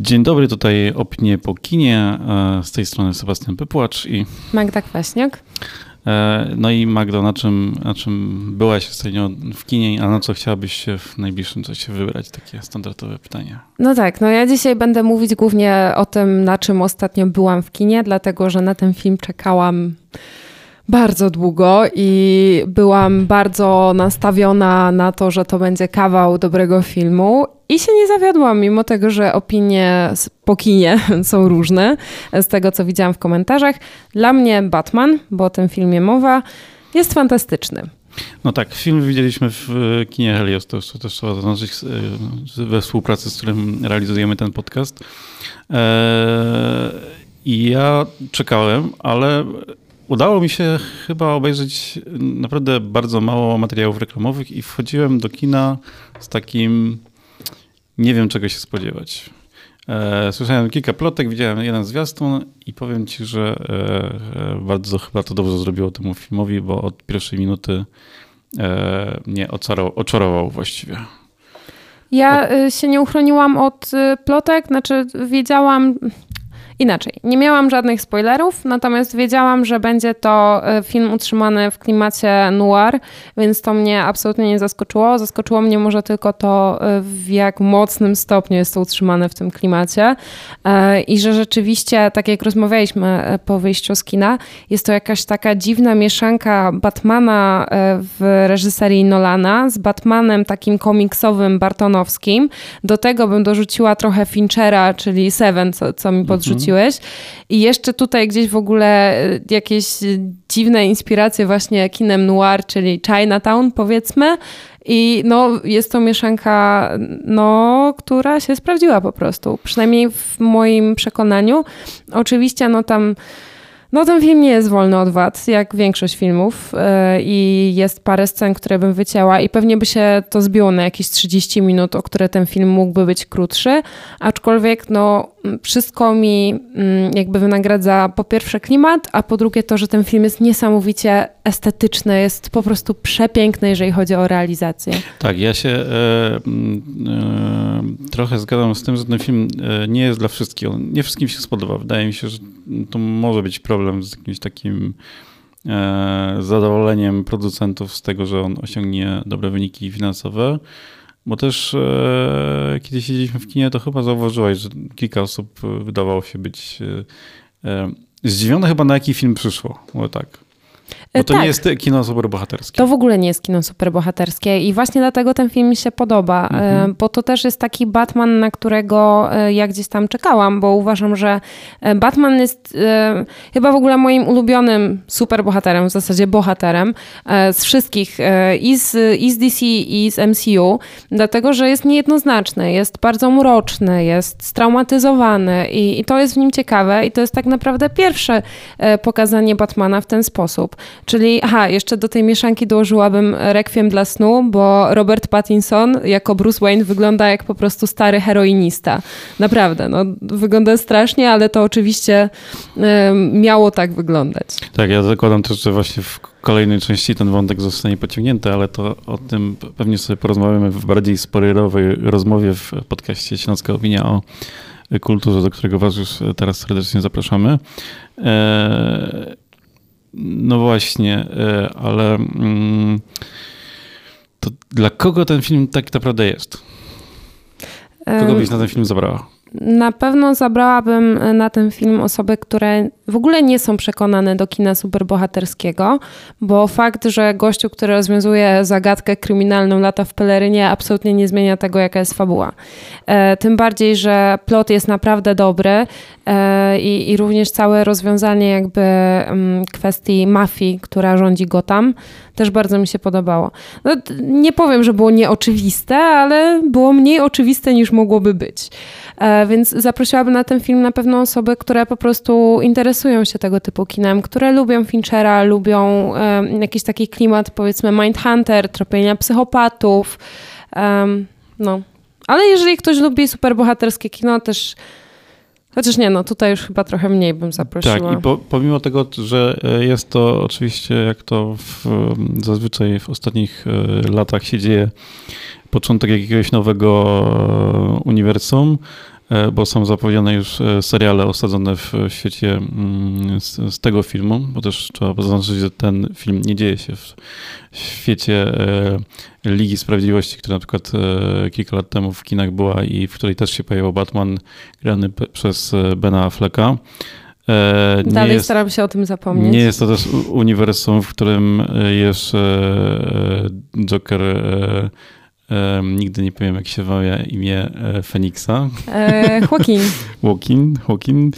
Dzień dobry, tutaj Opinie po kinie. E, z tej strony Sebastian Pypłacz i Magda Kwaśniak. E, no i Magdo, na czym, na czym byłaś ostatnio w kinie, a na co chciałabyś się w najbliższym czasie wybrać? Takie standardowe pytanie. No tak, no ja dzisiaj będę mówić głównie o tym, na czym ostatnio byłam w kinie, dlatego że na ten film czekałam bardzo długo i byłam bardzo nastawiona na to, że to będzie kawał dobrego filmu i się nie zawiodłam, mimo tego, że opinie po kinie są różne z tego, co widziałam w komentarzach. Dla mnie Batman, bo o tym filmie mowa, jest fantastyczny. No tak, film widzieliśmy w kinie Helios, to też trzeba zaznaczyć, we współpracy, z którym realizujemy ten podcast. Eee, I ja czekałem, ale Udało mi się chyba obejrzeć naprawdę bardzo mało materiałów reklamowych i wchodziłem do kina z takim nie wiem czego się spodziewać. E, słyszałem kilka plotek, widziałem jeden zwiastun i powiem ci, że e, e, bardzo chyba to dobrze zrobiło temu filmowi, bo od pierwszej minuty mnie oczarował właściwie. Ja się nie uchroniłam od plotek, znaczy wiedziałam, Inaczej, nie miałam żadnych spoilerów, natomiast wiedziałam, że będzie to e, film utrzymany w klimacie noir, więc to mnie absolutnie nie zaskoczyło. Zaskoczyło mnie może tylko to, e, w jak mocnym stopniu jest to utrzymane w tym klimacie e, i że rzeczywiście, tak jak rozmawialiśmy po wyjściu z kina, jest to jakaś taka dziwna mieszanka Batmana w reżyserii Nolana z Batmanem takim komiksowym, bartonowskim. Do tego bym dorzuciła trochę Finchera, czyli Seven, co, co mi podrzuciło wróciłeś. I jeszcze tutaj gdzieś w ogóle e, jakieś dziwne inspiracje właśnie kinem noir, czyli Chinatown powiedzmy. I no, jest to mieszanka, no, która się sprawdziła po prostu. Przynajmniej w moim przekonaniu. Oczywiście, no tam no ten film nie jest wolny od wad, jak większość filmów yy, i jest parę scen, które bym wycięła i pewnie by się to zbiło na jakieś 30 minut, o które ten film mógłby być krótszy, aczkolwiek no wszystko mi mm, jakby wynagradza po pierwsze klimat, a po drugie to, że ten film jest niesamowicie estetyczny, jest po prostu przepiękny, jeżeli chodzi o realizację. Tak, ja się e, e, trochę zgadzam z tym, że ten film e, nie jest dla wszystkich. On nie wszystkim się spodoba. Wydaje mi się, że to może być problem z jakimś takim e, zadowoleniem producentów z tego, że on osiągnie dobre wyniki finansowe. Bo też e, kiedy siedzieliśmy w kinie, to chyba zauważyłaś, że kilka osób wydawało się być e, e, zdziwione chyba na jaki film przyszło. Bo tak. Bo to tak. nie jest kino superbohaterskie. To w ogóle nie jest kino superbohaterskie i właśnie dlatego ten film mi się podoba, mhm. bo to też jest taki Batman, na którego ja gdzieś tam czekałam, bo uważam, że Batman jest chyba w ogóle moim ulubionym superbohaterem, w zasadzie bohaterem z wszystkich, i z, i z DC, i z MCU, dlatego, że jest niejednoznaczny, jest bardzo mroczny, jest straumatyzowany i, i to jest w nim ciekawe i to jest tak naprawdę pierwsze pokazanie Batmana w ten sposób. Czyli, aha, jeszcze do tej mieszanki dołożyłabym Requiem dla snu, bo Robert Pattinson jako Bruce Wayne wygląda jak po prostu stary heroinista. Naprawdę, no, wygląda strasznie, ale to oczywiście miało tak wyglądać. Tak, ja zakładam też, że właśnie w kolejnej części ten wątek zostanie pociągnięty, ale to o tym pewnie sobie porozmawiamy w bardziej spoilerowej rozmowie w podcaście Śląska Opinia o kulturze, do którego was już teraz serdecznie zapraszamy. Eee, no właśnie, e, ale mm, to dla kogo ten film tak naprawdę jest? Kogo byś na ten film zabrała? Na pewno zabrałabym na ten film osoby, które w ogóle nie są przekonane do kina superbohaterskiego, bo fakt, że gościu, który rozwiązuje zagadkę kryminalną lata w pelerynie, absolutnie nie zmienia tego, jaka jest fabuła. E, tym bardziej, że plot jest naprawdę dobry e, i, i również całe rozwiązanie jakby mm, kwestii mafii, która rządzi go tam, też bardzo mi się podobało. No, nie powiem, że było nieoczywiste, ale było mniej oczywiste niż mogłoby być. E, więc zaprosiłabym na ten film na pewno osoby, które po prostu interesują się tego typu kinem, które lubią Finchera, lubią jakiś taki klimat, powiedzmy, Mindhunter, tropienia psychopatów. no. Ale jeżeli ktoś lubi superbohaterskie kino, też Chociaż nie, no tutaj już chyba trochę mniej bym zaprosiła. Tak, i po, pomimo tego, że e, jest to oczywiście, jak to w, zazwyczaj w ostatnich e, latach się dzieje, początek jakiegoś nowego e, uniwersum, e, bo są zapowiedziane już e, seriale osadzone w świecie mm, z, z tego filmu, bo też trzeba zaznaczyć, że ten film nie dzieje się w świecie Ligi Sprawiedliwości, która na przykład kilka lat temu w kinach była i w której też się pojawił Batman grany przez Bena Afflecka. Dalej jest, staram się o tym zapomnieć. Nie jest to też uniwersum, w którym jest Joker nigdy nie powiem, jak się wymawia imię e, Feniksa. E, Joaquin. Joaquin. Joaquin.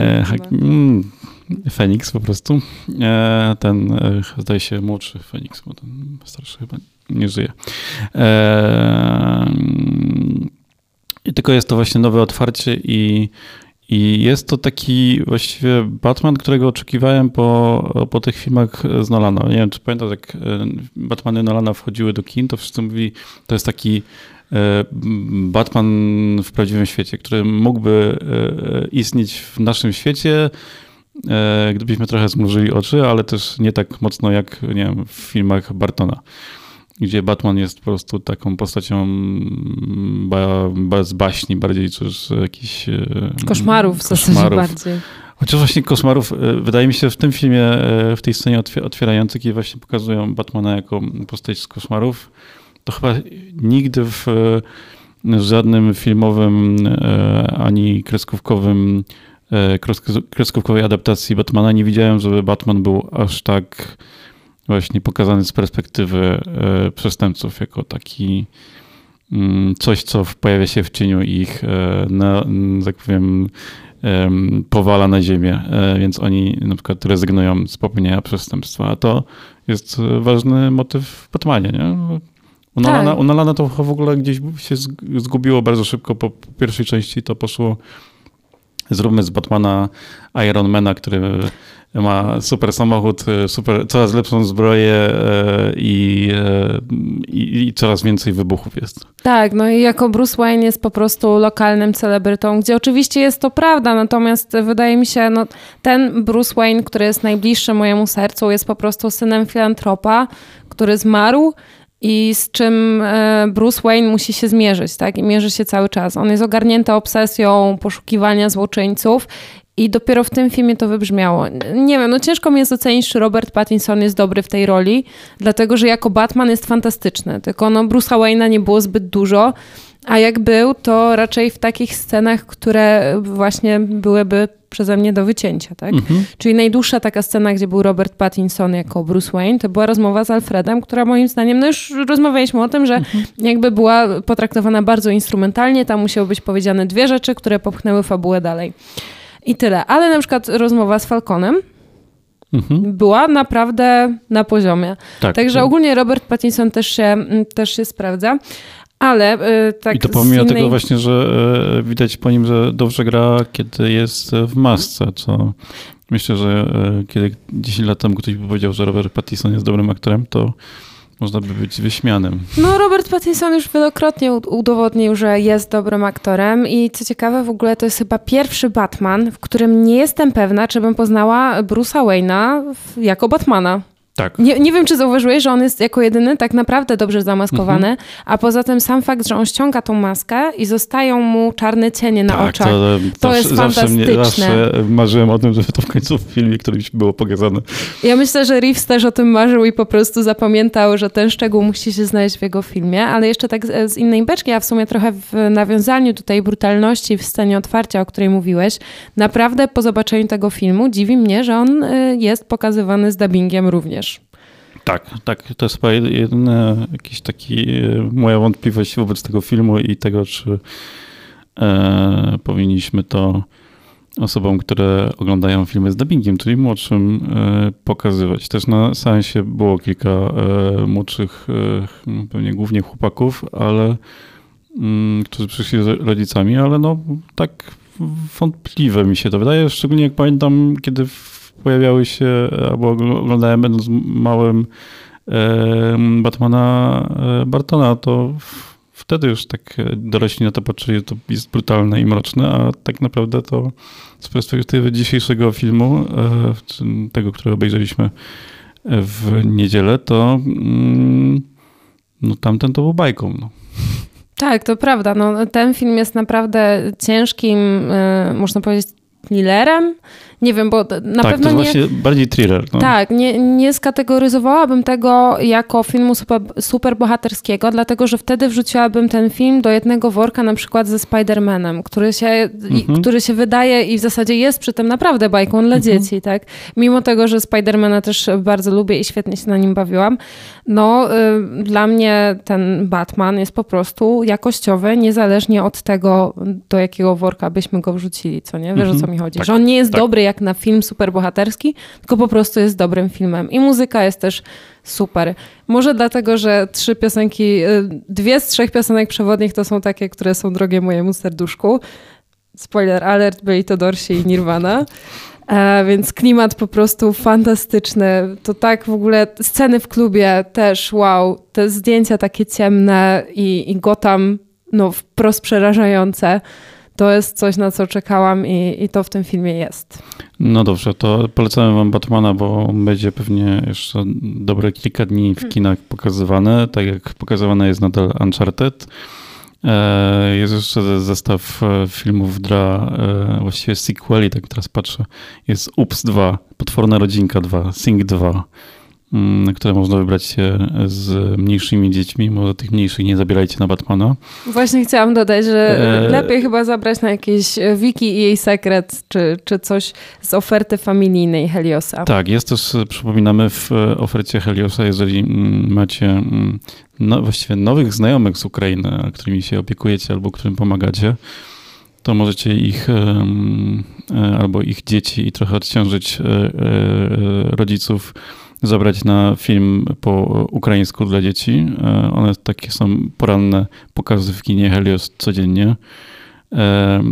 E, mm, Feniks po prostu. E, ten, e, zdaje się, młodszy Feniks, bo ten starszy chyba nie żyje. E, I tylko jest to właśnie nowe otwarcie i i jest to taki właściwie Batman, którego oczekiwałem po, po tych filmach z Nolana. Nie wiem, czy pamiętasz, jak e, Batmany Nolana wchodziły do kin, to wszyscy mówili, to jest taki e, Batman w prawdziwym świecie, który mógłby e, istnieć w naszym świecie, gdybyśmy trochę zmrużyli oczy, ale też nie tak mocno jak nie wiem, w filmach Bartona gdzie Batman jest po prostu taką postacią bez baśni bardziej, czy jakichś... E, koszmarów w zasadzie bardziej. Chociaż właśnie koszmarów, e, wydaje mi się, w tym filmie, e, w tej scenie otwierającej, kiedy właśnie pokazują Batmana jako postać z koszmarów, to chyba nigdy w żadnym filmowym ani kreskówkowym kreskówkowej adaptacji Batmana nie widziałem, żeby Batman był aż tak właśnie pokazany z perspektywy e, przestępców jako taki mm, coś, co pojawia się w cieniu ich, e, na, tak powiem, powala na ziemię, e, więc oni na przykład rezygnują z popełnienia przestępstwa, a to jest ważny motyw w Batmanie, nie? U Nolana, tak. u Nolana to w ogóle gdzieś się zgubiło bardzo szybko po pierwszej części, to poszło zróbmy z Batmana Ironmana, który ma super samochód, e, super, coraz lepszą zbroję e, i, e, i, i, coraz więcej wybuchów jest. Tak, no i jako Bruce Wayne jest po prostu lokalnym celebrytą, gdzie oczywiście jest to prawda, natomiast wydaje mi się, no ten Bruce Wayne, który jest najbliższy mojemu sercu, jest po prostu synem filantropa, który zmarł i z czym Bruce Wayne musi się zmierzyć, tak? I mierzy się cały czas. On jest ogarnięty obsesją poszukiwania złoczyńców i dopiero w tym filmie to wybrzmiało. Nie wiem, no ciężko mi jest ocenić, czy Robert Pattinson jest dobry w tej roli, dlatego że jako Batman jest fantastyczny. Tylko no Bruce'a Wayne'a nie było zbyt dużo, a jak był, to raczej w takich scenach, które właśnie byłyby przeze mnie do wycięcia, tak? Mhm. Czyli najdłuższa taka scena, gdzie był Robert Pattinson jako Bruce Wayne, to była rozmowa z Alfredem, która moim zdaniem, no już rozmawialiśmy o tym, że mhm. jakby była potraktowana bardzo instrumentalnie, tam musiały być powiedziane dwie rzeczy, które popchnęły fabułę dalej. I tyle. Ale na przykład rozmowa z Falconem mhm. była naprawdę na poziomie. Tak. Także ogólnie Robert Pattinson też się, mm, też się sprawdza. Ale y, tak. I to pomimo innej... tego właśnie, że y, widać po nim, że dobrze gra, kiedy jest w masce, co myślę, że y, kiedy 10 lat temu ktoś by powiedział, że Robert Pattinson jest dobrym aktorem, to można by być wyśmianym. No, Robert Pattinson już wielokrotnie udowodnił, że jest dobrym aktorem i co ciekawe, w ogóle to jest chyba pierwszy Batman, w którym nie jestem pewna, czy bym poznała Bruce'a Wayne'a jako Batmana. Tak. Nie, nie wiem, czy zauważyłeś, że on jest jako jedyny tak naprawdę dobrze zamaskowany, mhm. a poza tym sam fakt, że on ściąga tą maskę i zostają mu czarne cienie na tak, oczach. To, to, to jest fantastyczne. Mnie, zawsze marzyłem o tym, żeby to w końcu w filmie którymś było pokazane. Ja myślę, że Reeves też o tym marzył i po prostu zapamiętał, że ten szczegół musi się znaleźć w jego filmie, ale jeszcze tak z, z innej beczki, a w sumie trochę w nawiązaniu tutaj brutalności w scenie otwarcia, o której mówiłeś, naprawdę po zobaczeniu tego filmu dziwi mnie, że on jest pokazywany z dubbingiem również. Tak, tak. To jest chyba jedyna jakiś taki e, moja wątpliwość wobec tego filmu i tego, czy e, powinniśmy to osobom, które oglądają filmy z dubbingiem, czyli młodszym, e, pokazywać. Też na seansie było kilka e, młodszych, e, pewnie głównie chłopaków, ale mm, którzy przyszli z rodzicami, ale no tak wątpliwe mi się to wydaje, szczególnie jak pamiętam, kiedy pojawiały się, albo oglądałem będąc małym Batmana e, Bartona, to wtedy już tak dorośli na to patrzyli, to jest brutalne i mroczne, a tak naprawdę to z perspektywy dzisiejszego filmu, e, tego, który obejrzeliśmy w niedzielę, to mm, no, tamten to był bajką. No. Tak, to prawda. No, ten film jest naprawdę ciężkim, można powiedzieć, thrillerem. Nie wiem, bo na tak, pewno to nie... właśnie bardziej thriller. No. Tak, nie, nie skategoryzowałabym tego jako filmu super, super bohaterskiego, dlatego że wtedy wrzuciłabym ten film do jednego worka na przykład ze Spider-Manem, który się, mhm. który się wydaje i w zasadzie jest przy tym naprawdę bajką dla mhm. dzieci, tak? Mimo tego, że Spider-Mana też bardzo lubię i świetnie się na nim bawiłam, no y, dla mnie ten Batman jest po prostu jakościowy, niezależnie od tego, do jakiego worka byśmy go wrzucili, co nie? Wiesz mhm. o co mi chodzi? Tak, że on nie jest tak. dobry jak na film superbohaterski, tylko po prostu jest dobrym filmem. I muzyka jest też super. Może dlatego, że trzy piosenki, y, dwie z trzech piosenek przewodnich to są takie, które są drogie mojemu serduszku. Spoiler alert, byli to Dorsi i Nirvana. E, więc klimat po prostu fantastyczny. To tak w ogóle sceny w klubie też wow. Te zdjęcia takie ciemne i, i no, wprost przerażające to jest coś, na co czekałam i, i to w tym filmie jest. No dobrze, to polecamy wam Batmana, bo będzie pewnie jeszcze dobre kilka dni w hmm. kinach pokazywane, tak jak pokazywane jest nadal Uncharted. E, jest jeszcze zestaw e, filmów dla e, właściwie sequeli, tak teraz patrzę. Jest Ups 2, Potworna Rodzinka 2, Sing 2, Mm, na które można wybrać się z mniejszymi dziećmi. Może tych mniejszych nie zabierajcie na Batmana. Właśnie chciałam dodać, że e... lepiej chyba zabrać na jakieś wiki i jej sekret, czy, czy coś z oferty familijnej Heliosa. Tak, jest też, przypominamy, w ofercie Heliosa, jeżeli mm, macie mm, no, właściwie nowych znajomych z Ukrainy, którymi się opiekujecie albo którym pomagacie, to możecie ich e, albo ich dzieci i trochę odciążyć e, e, rodziców zabrać na film po ukraińsku dla dzieci. E, one takie są poranne pokazy w kinie Helios codziennie. E,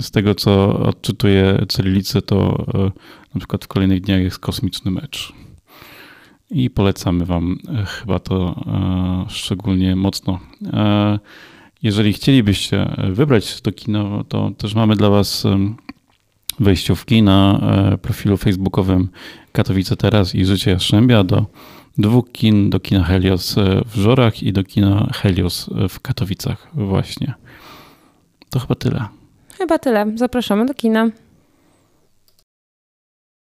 z tego, co odczytuję cyrylicę, to e, na przykład w kolejnych dniach jest kosmiczny mecz. I polecamy Wam chyba to szczególnie mocno. Jeżeli chcielibyście wybrać to kino, to też mamy dla Was wejściówki na e, profilu facebookowym Katowice Teraz i Życie Jastrzębia do dwóch kin, do kina Helios e, w Żorach i do kina Helios e, w Katowicach właśnie. To chyba tyle. Chyba tyle. Zapraszamy do kina.